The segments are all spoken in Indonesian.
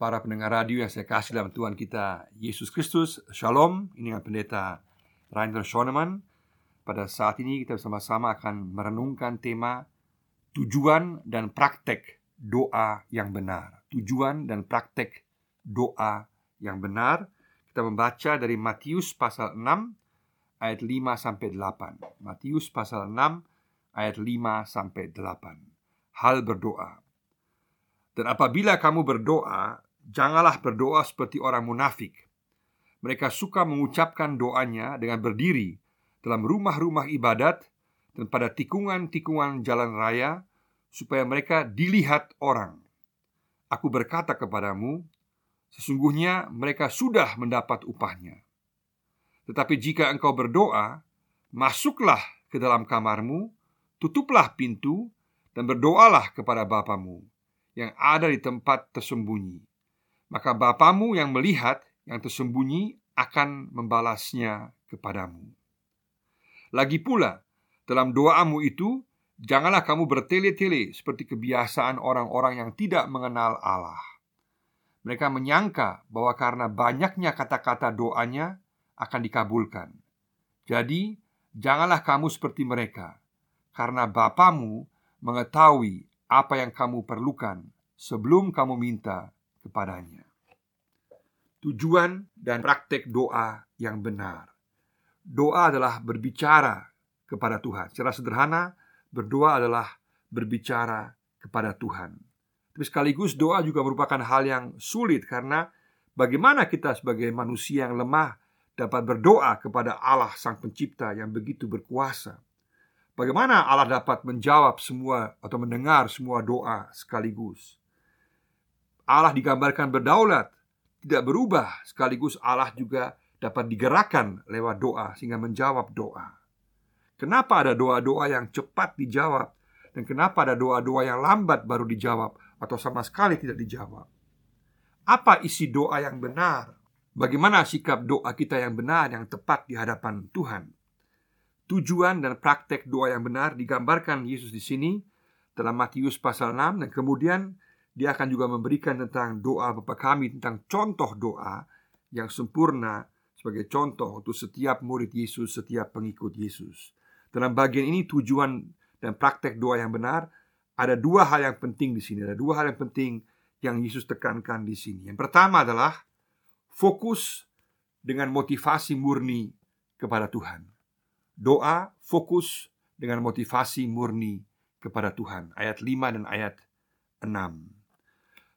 para pendengar radio yang saya kasih dalam Tuhan kita Yesus Kristus Shalom, ini dengan pendeta Rainer Schoenemann Pada saat ini kita bersama-sama akan merenungkan tema Tujuan dan praktek doa yang benar. Tujuan dan praktek doa yang benar. Kita membaca dari Matius pasal 6 ayat 5 sampai 8 Matius pasal 6 ayat 5 sampai 8 Hal berdoa. Dan apabila kamu berdoa, Janganlah berdoa seperti orang munafik. Mereka suka mengucapkan doanya dengan berdiri dalam rumah-rumah ibadat dan pada tikungan-tikungan jalan raya, supaya mereka dilihat orang. Aku berkata kepadamu, sesungguhnya mereka sudah mendapat upahnya. Tetapi jika engkau berdoa, masuklah ke dalam kamarmu, tutuplah pintu, dan berdoalah kepada Bapamu yang ada di tempat tersembunyi maka Bapamu yang melihat yang tersembunyi akan membalasnya kepadamu. Lagi pula, dalam doamu itu, janganlah kamu bertele-tele seperti kebiasaan orang-orang yang tidak mengenal Allah. Mereka menyangka bahwa karena banyaknya kata-kata doanya akan dikabulkan. Jadi, janganlah kamu seperti mereka, karena Bapamu mengetahui apa yang kamu perlukan sebelum kamu minta kepadanya. Tujuan dan praktek doa yang benar. Doa adalah berbicara kepada Tuhan. Secara sederhana, berdoa adalah berbicara kepada Tuhan. Tapi sekaligus doa juga merupakan hal yang sulit karena bagaimana kita sebagai manusia yang lemah dapat berdoa kepada Allah Sang Pencipta yang begitu berkuasa. Bagaimana Allah dapat menjawab semua atau mendengar semua doa sekaligus? Allah digambarkan berdaulat, tidak berubah, sekaligus Allah juga dapat digerakkan lewat doa sehingga menjawab doa. Kenapa ada doa-doa yang cepat dijawab dan kenapa ada doa-doa yang lambat baru dijawab atau sama sekali tidak dijawab? Apa isi doa yang benar? Bagaimana sikap doa kita yang benar yang tepat di hadapan Tuhan? Tujuan dan praktek doa yang benar digambarkan Yesus di sini dalam Matius pasal 6 dan kemudian dia akan juga memberikan tentang doa Bapa kami Tentang contoh doa yang sempurna Sebagai contoh untuk setiap murid Yesus Setiap pengikut Yesus. Dalam bagian ini tujuan dan praktek doa yang benar Ada dua hal yang penting di sini. Ada dua hal yang penting yang Yesus tekankan di sini. Yang pertama adalah Fokus dengan motivasi murni kepada Tuhan. Doa fokus dengan motivasi murni kepada Tuhan. Ayat 5 dan ayat 6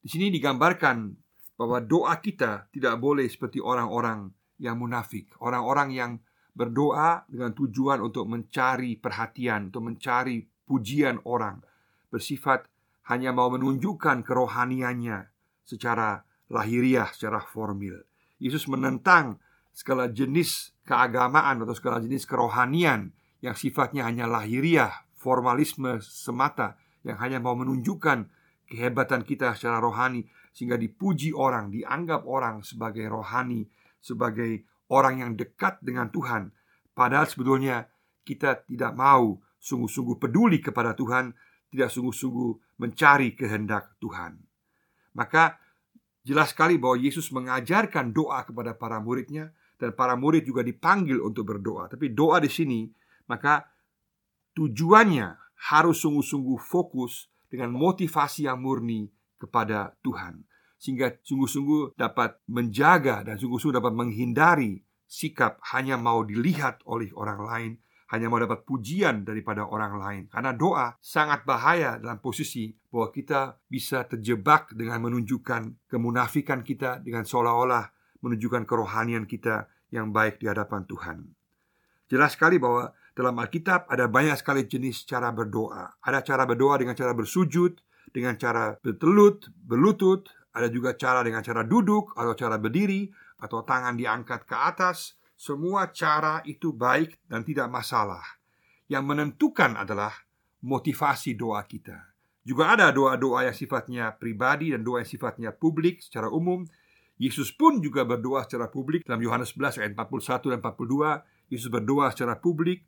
di sini digambarkan bahwa doa kita tidak boleh seperti orang-orang yang munafik, orang-orang yang berdoa dengan tujuan untuk mencari perhatian, untuk mencari pujian orang, bersifat hanya mau menunjukkan kerohaniannya secara lahiriah, secara formil. Yesus menentang segala jenis keagamaan atau segala jenis kerohanian yang sifatnya hanya lahiriah, formalisme semata yang hanya mau menunjukkan kehebatan kita secara rohani sehingga dipuji orang, dianggap orang sebagai rohani, sebagai orang yang dekat dengan Tuhan. Padahal sebetulnya kita tidak mau sungguh-sungguh peduli kepada Tuhan, tidak sungguh-sungguh mencari kehendak Tuhan. Maka jelas sekali bahwa Yesus mengajarkan doa kepada para muridnya dan para murid juga dipanggil untuk berdoa. Tapi doa di sini maka tujuannya harus sungguh-sungguh fokus dengan motivasi yang murni kepada Tuhan sehingga sungguh-sungguh dapat menjaga dan sungguh-sungguh dapat menghindari sikap hanya mau dilihat oleh orang lain, hanya mau dapat pujian daripada orang lain. Karena doa sangat bahaya dalam posisi bahwa kita bisa terjebak dengan menunjukkan kemunafikan kita dengan seolah-olah menunjukkan kerohanian kita yang baik di hadapan Tuhan. Jelas sekali bahwa dalam Alkitab ada banyak sekali jenis cara berdoa. Ada cara berdoa dengan cara bersujud, dengan cara bertelut, berlutut, ada juga cara dengan cara duduk atau cara berdiri atau tangan diangkat ke atas. Semua cara itu baik dan tidak masalah. Yang menentukan adalah motivasi doa kita. Juga ada doa-doa yang sifatnya pribadi dan doa yang sifatnya publik secara umum. Yesus pun juga berdoa secara publik dalam Yohanes 11 ayat 41 dan 42 Yesus berdoa secara publik,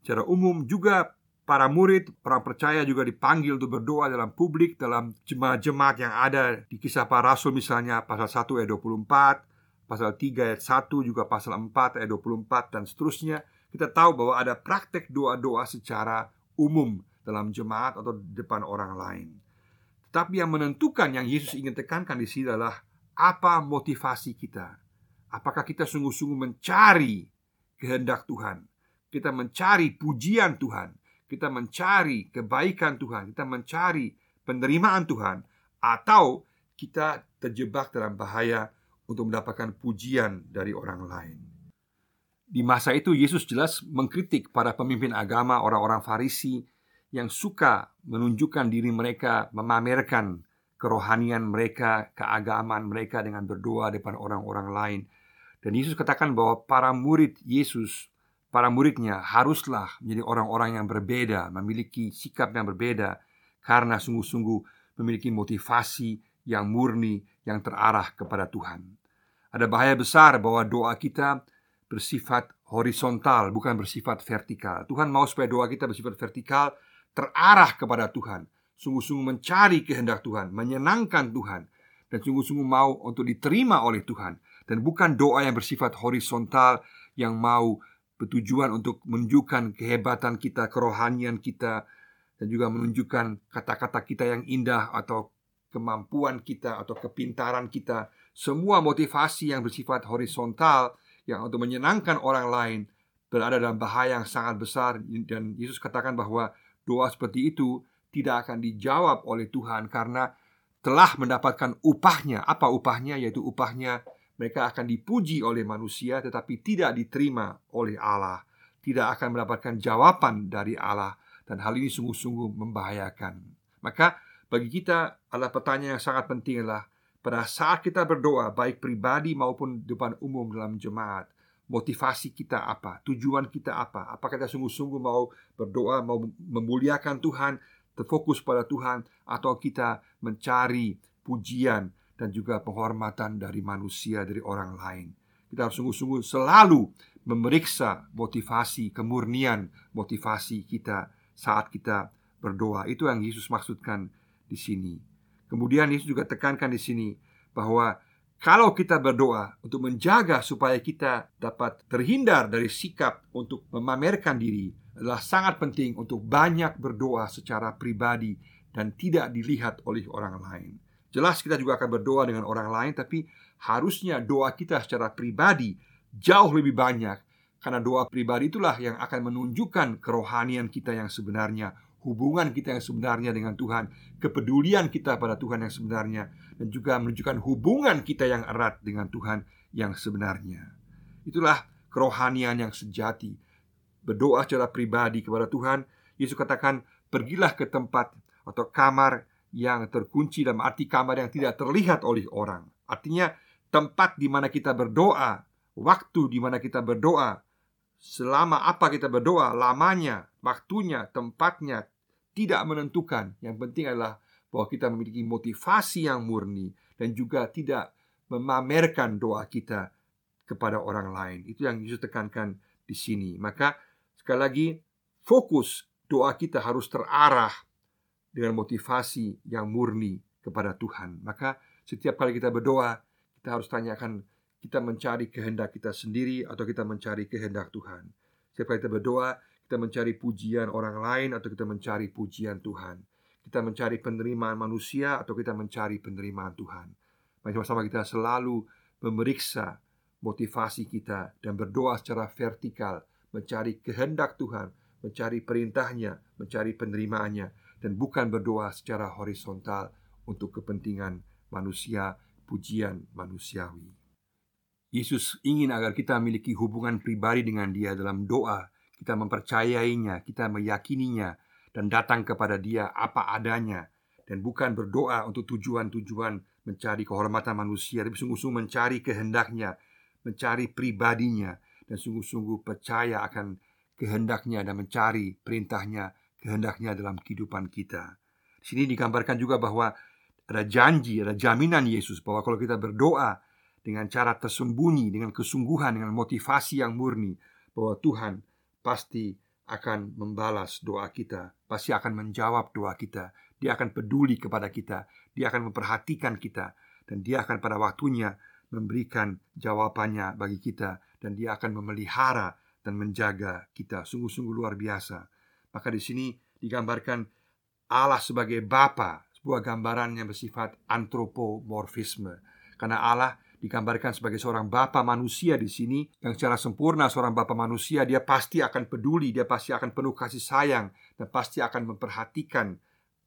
secara umum juga para murid, orang percaya juga dipanggil untuk berdoa dalam publik dalam jemaat-jemaat yang ada di kisah para rasul misalnya pasal 1 ayat 24, pasal 3 ayat 1 juga pasal 4 ayat 24 dan seterusnya. Kita tahu bahwa ada praktek doa-doa secara umum dalam jemaat atau depan orang lain. Tetapi yang menentukan yang Yesus ingin tekankan di sini adalah apa motivasi kita. Apakah kita sungguh-sungguh mencari kehendak Tuhan? Kita mencari pujian Tuhan kita mencari kebaikan Tuhan, kita mencari penerimaan Tuhan, atau kita terjebak dalam bahaya untuk mendapatkan pujian dari orang lain. Di masa itu Yesus jelas mengkritik para pemimpin agama orang-orang Farisi yang suka menunjukkan diri mereka, memamerkan kerohanian mereka, keagamaan mereka dengan berdoa depan orang-orang lain. Dan Yesus katakan bahwa para murid Yesus para muridnya haruslah menjadi orang-orang yang berbeda, memiliki sikap yang berbeda, karena sungguh-sungguh memiliki motivasi yang murni, yang terarah kepada Tuhan. Ada bahaya besar bahwa doa kita bersifat horizontal, bukan bersifat vertikal. Tuhan mau supaya doa kita bersifat vertikal, terarah kepada Tuhan, sungguh-sungguh mencari kehendak Tuhan, menyenangkan Tuhan, dan sungguh-sungguh mau untuk diterima oleh Tuhan, dan bukan doa yang bersifat horizontal yang mau bertujuan untuk menunjukkan kehebatan kita, kerohanian kita, dan juga menunjukkan kata-kata kita yang indah atau kemampuan kita atau kepintaran kita. Semua motivasi yang bersifat horizontal yang untuk menyenangkan orang lain berada dalam bahaya yang sangat besar dan Yesus katakan bahwa doa seperti itu tidak akan dijawab oleh Tuhan karena telah mendapatkan upahnya. Apa upahnya? Yaitu upahnya mereka akan dipuji oleh manusia tetapi tidak diterima oleh Allah, tidak akan mendapatkan jawaban dari Allah dan hal ini sungguh-sungguh membahayakan. Maka bagi kita adalah pertanyaan yang sangat penting adalah pada saat kita berdoa baik pribadi maupun depan umum dalam jemaat, motivasi kita apa? Tujuan kita apa? Apakah kita sungguh-sungguh mau berdoa, mau memuliakan Tuhan, terfokus pada Tuhan atau kita mencari pujian dan juga penghormatan dari manusia, dari orang lain. Kita harus sungguh-sungguh selalu memeriksa motivasi, kemurnian motivasi kita saat kita berdoa. Itu yang Yesus maksudkan di sini. Kemudian Yesus juga tekankan di sini bahwa kalau kita berdoa untuk menjaga supaya kita dapat terhindar dari sikap untuk memamerkan diri adalah sangat penting untuk banyak berdoa secara pribadi dan tidak dilihat oleh orang lain. Jelas kita juga akan berdoa dengan orang lain Tapi harusnya doa kita secara pribadi Jauh lebih banyak. Karena doa pribadi itulah yang akan menunjukkan Kerohanian kita yang sebenarnya Hubungan kita yang sebenarnya dengan Tuhan Kepedulian kita pada Tuhan yang sebenarnya Dan juga menunjukkan hubungan kita yang erat dengan Tuhan yang sebenarnya. Itulah kerohanian yang sejati. Berdoa secara pribadi kepada Tuhan Yesus katakan Pergilah ke tempat atau kamar yang terkunci dalam arti kamar yang tidak terlihat oleh orang. Artinya tempat di mana kita berdoa, waktu di mana kita berdoa, selama apa kita berdoa, lamanya, waktunya, tempatnya tidak menentukan. Yang penting adalah bahwa kita memiliki motivasi yang murni dan juga tidak memamerkan doa kita kepada orang lain. Itu yang Yesus tekankan di sini. Maka sekali lagi fokus doa kita harus terarah dengan motivasi yang murni kepada Tuhan. Maka setiap kali kita berdoa, kita harus tanyakan kita mencari kehendak kita sendiri atau kita mencari kehendak Tuhan. Setiap kali kita berdoa, kita mencari pujian orang lain atau kita mencari pujian Tuhan. Kita mencari penerimaan manusia atau kita mencari penerimaan Tuhan. Mari sama-sama kita selalu memeriksa motivasi kita dan berdoa secara vertikal, mencari kehendak Tuhan, mencari perintahnya, mencari penerimaannya dan bukan berdoa secara horizontal untuk kepentingan manusia, pujian manusiawi. Yesus ingin agar kita memiliki hubungan pribadi dengan Dia dalam doa. Kita mempercayainya, kita meyakininya, dan datang kepada Dia apa adanya, dan bukan berdoa untuk tujuan-tujuan mencari kehormatan manusia, tapi sungguh-sungguh mencari kehendaknya, mencari pribadinya, dan sungguh-sungguh percaya akan kehendaknya dan mencari perintahnya kehendaknya dalam kehidupan kita. Di sini digambarkan juga bahwa ada janji, ada jaminan Yesus bahwa kalau kita berdoa dengan cara tersembunyi, dengan kesungguhan, dengan motivasi yang murni, bahwa Tuhan pasti akan membalas doa kita, pasti akan menjawab doa kita. Dia akan peduli kepada kita, dia akan memperhatikan kita, dan dia akan pada waktunya memberikan jawabannya bagi kita, dan dia akan memelihara dan menjaga kita. Sungguh-sungguh luar biasa. Maka di sini digambarkan Allah sebagai Bapa, sebuah gambaran yang bersifat antropomorfisme. Karena Allah digambarkan sebagai seorang bapa manusia di sini yang secara sempurna seorang bapa manusia dia pasti akan peduli, dia pasti akan penuh kasih sayang dan pasti akan memperhatikan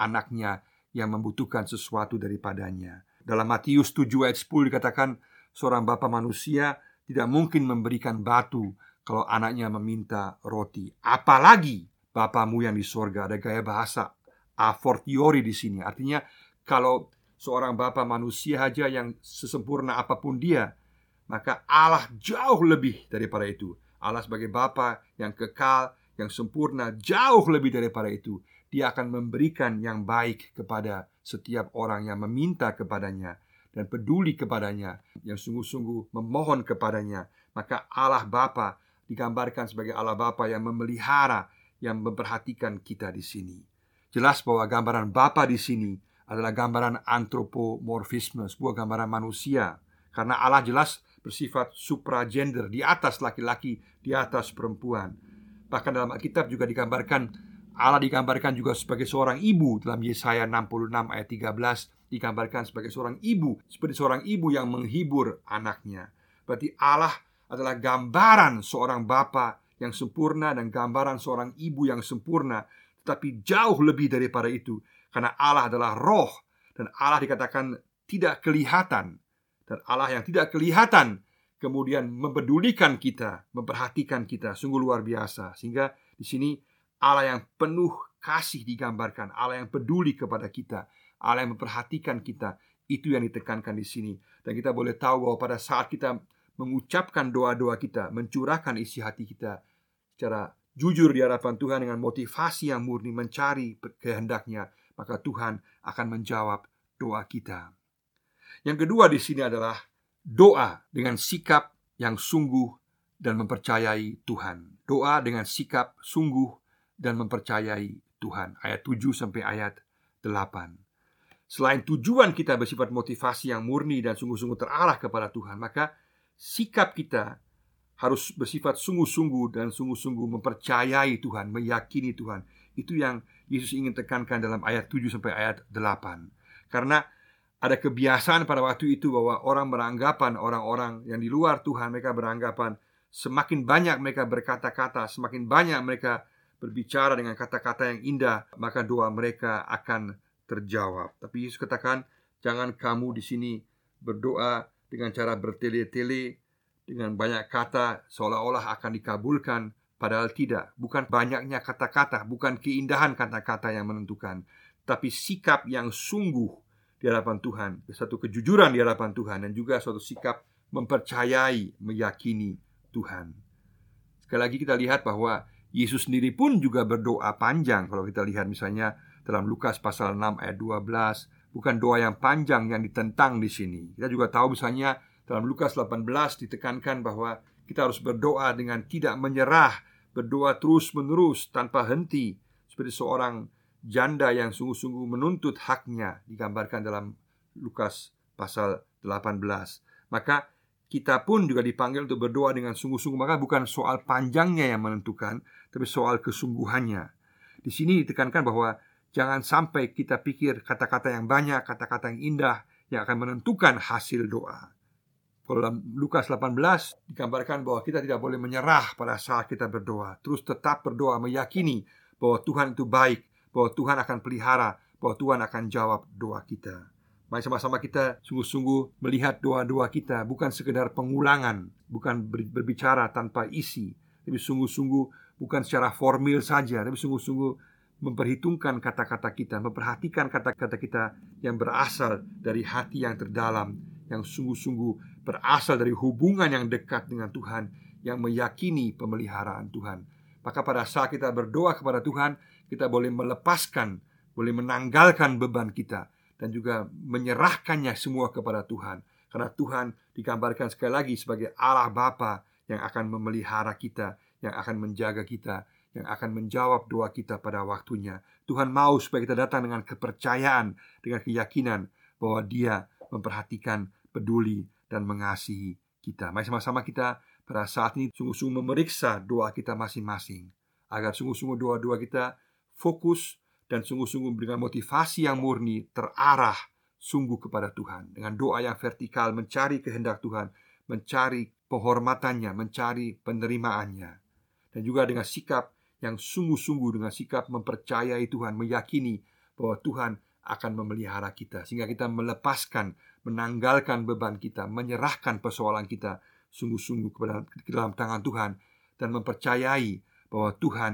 anaknya yang membutuhkan sesuatu daripadanya. Dalam Matius 7 ayat 10 dikatakan seorang bapa manusia tidak mungkin memberikan batu kalau anaknya meminta roti. Apalagi bapamu yang di sorga ada gaya bahasa a fortiori di sini. Artinya kalau seorang bapa manusia saja yang sesempurna apa pun dia, maka Allah jauh lebih daripada itu. Allah sebagai bapa yang kekal, yang sempurna, jauh lebih daripada itu. Dia akan memberikan yang baik kepada setiap orang yang meminta kepadanya dan peduli kepadanya, yang sungguh-sungguh memohon kepadanya. Maka Allah Bapa digambarkan sebagai Allah Bapa yang memelihara, yang memperhatikan kita di sini. Jelas bahwa gambaran Bapa di sini adalah gambaran antropomorfisme, sebuah gambaran manusia. Karena Allah jelas bersifat supragender, di atas laki-laki, di atas perempuan. Bahkan dalam Alkitab juga digambarkan Allah digambarkan juga sebagai seorang ibu dalam Yesaya 66 ayat 13 digambarkan sebagai seorang ibu seperti seorang ibu yang menghibur anaknya. Berarti Allah adalah gambaran seorang bapa yang sempurna dan gambaran seorang ibu yang sempurna, tetapi jauh lebih daripada itu karena Allah adalah roh dan Allah dikatakan tidak kelihatan dan Allah yang tidak kelihatan kemudian mempedulikan kita, memperhatikan kita sungguh luar biasa. Sehingga di sini Allah yang penuh kasih digambarkan, Allah yang peduli kepada kita, Allah yang memperhatikan kita. Itu yang ditekankan di sini. Dan kita boleh tahu bahwa pada saat kita mengucapkan doa-doa kita, mencurahkan isi hati kita secara jujur di hadapan Tuhan dengan motivasi yang murni mencari kehendaknya, maka Tuhan akan menjawab doa kita. Yang kedua di sini adalah doa dengan sikap yang sungguh dan mempercayai Tuhan. Doa dengan sikap sungguh dan mempercayai Tuhan. Ayat 7 sampai ayat 8. Selain tujuan kita bersifat motivasi yang murni dan sungguh-sungguh terarah kepada Tuhan, maka sikap kita harus bersifat sungguh-sungguh dan sungguh-sungguh mempercayai Tuhan, meyakini Tuhan. Itu yang Yesus ingin tekankan dalam ayat 7 sampai ayat 8. Karena ada kebiasaan pada waktu itu bahwa orang beranggapan orang-orang yang di luar Tuhan mereka beranggapan semakin banyak mereka berkata-kata, semakin banyak mereka berbicara dengan kata-kata yang indah, maka doa mereka akan terjawab. Tapi Yesus katakan, jangan kamu di sini berdoa dengan cara bertele-tele dengan banyak kata seolah-olah akan dikabulkan Padahal tidak, bukan banyaknya kata-kata, bukan keindahan kata-kata yang menentukan, tapi sikap yang sungguh di hadapan Tuhan, satu kejujuran di hadapan Tuhan, dan juga suatu sikap mempercayai, meyakini Tuhan. Sekali lagi kita lihat bahwa Yesus sendiri pun juga berdoa panjang Kalau kita lihat misalnya dalam Lukas pasal 6 ayat 12 Bukan doa yang panjang yang ditentang di sini Kita juga tahu misalnya dalam Lukas 18 ditekankan bahwa kita harus berdoa dengan tidak menyerah berdoa terus-menerus tanpa henti seperti seorang janda yang sungguh-sungguh menuntut haknya digambarkan dalam Lukas pasal 18. Maka kita pun juga dipanggil untuk berdoa dengan sungguh-sungguh maka bukan soal panjangnya yang menentukan tapi soal kesungguhannya. Di sini ditekankan bahwa jangan sampai kita pikir kata-kata yang banyak, kata-kata yang indah yang akan menentukan hasil doa. Kalau dalam Lukas 18 digambarkan bahwa kita tidak boleh menyerah pada saat kita berdoa Terus tetap berdoa meyakini bahwa Tuhan itu baik Bahwa Tuhan akan pelihara Bahwa Tuhan akan jawab doa kita Mari sama-sama kita sungguh-sungguh melihat doa-doa kita Bukan sekedar pengulangan Bukan berbicara tanpa isi Tapi sungguh-sungguh bukan secara formil saja Tapi sungguh-sungguh memperhitungkan kata-kata kita Memperhatikan kata-kata kita yang berasal dari hati yang terdalam Yang sungguh-sungguh berasal dari hubungan yang dekat dengan Tuhan yang meyakini pemeliharaan Tuhan. Maka pada saat kita berdoa kepada Tuhan, kita boleh melepaskan, boleh menanggalkan beban kita dan juga menyerahkannya semua kepada Tuhan. Karena Tuhan digambarkan sekali lagi sebagai Allah Bapa yang akan memelihara kita, yang akan menjaga kita, yang akan menjawab doa kita pada waktunya. Tuhan mau supaya kita datang dengan kepercayaan, dengan keyakinan bahwa Dia memperhatikan, peduli, dan mengasihi kita. Mari sama-sama kita pada saat ini sungguh-sungguh memeriksa doa kita masing-masing agar sungguh-sungguh doa-doa kita fokus dan sungguh-sungguh dengan motivasi yang murni terarah sungguh kepada Tuhan dengan doa yang vertikal mencari kehendak Tuhan, mencari penghormatannya, mencari penerimaannya dan juga dengan sikap yang sungguh-sungguh dengan sikap mempercayai Tuhan, meyakini bahwa Tuhan akan memelihara kita sehingga kita melepaskan, menanggalkan beban kita, menyerahkan persoalan kita sungguh-sungguh kepada dalam tangan Tuhan dan mempercayai bahwa Tuhan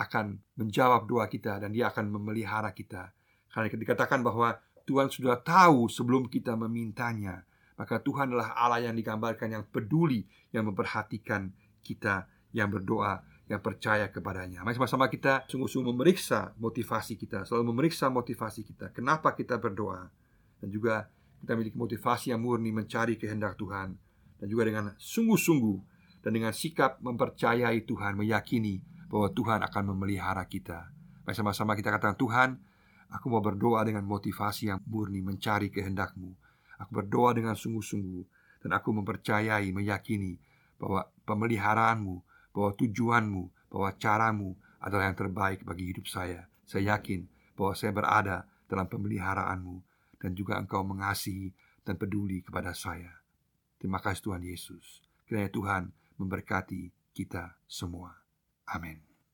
akan menjawab doa kita dan Dia akan memelihara kita. Karena dikatakan bahwa Tuhan sudah tahu sebelum kita memintanya, maka Tuhan adalah Allah yang digambarkan yang peduli, yang memperhatikan kita yang berdoa yang percaya kepadanya. Mari sama-sama kita sungguh-sungguh memeriksa motivasi kita, selalu memeriksa motivasi kita. Kenapa kita berdoa? Dan juga kita memiliki motivasi yang murni mencari kehendak Tuhan dan juga dengan sungguh-sungguh dan dengan sikap mempercayai Tuhan, meyakini bahwa Tuhan akan memelihara kita. Mari sama-sama kita katakan Tuhan, aku mau berdoa dengan motivasi yang murni mencari kehendakmu. Aku berdoa dengan sungguh-sungguh dan aku mempercayai, meyakini bahwa pemeliharaanmu bahwa tujuanmu, bahwa caramu adalah yang terbaik bagi hidup saya. Saya yakin bahwa saya berada dalam pemeliharaanmu dan juga engkau mengasihi dan peduli kepada saya. Terima kasih Tuhan Yesus. Kiranya Tuhan memberkati kita semua. Amin.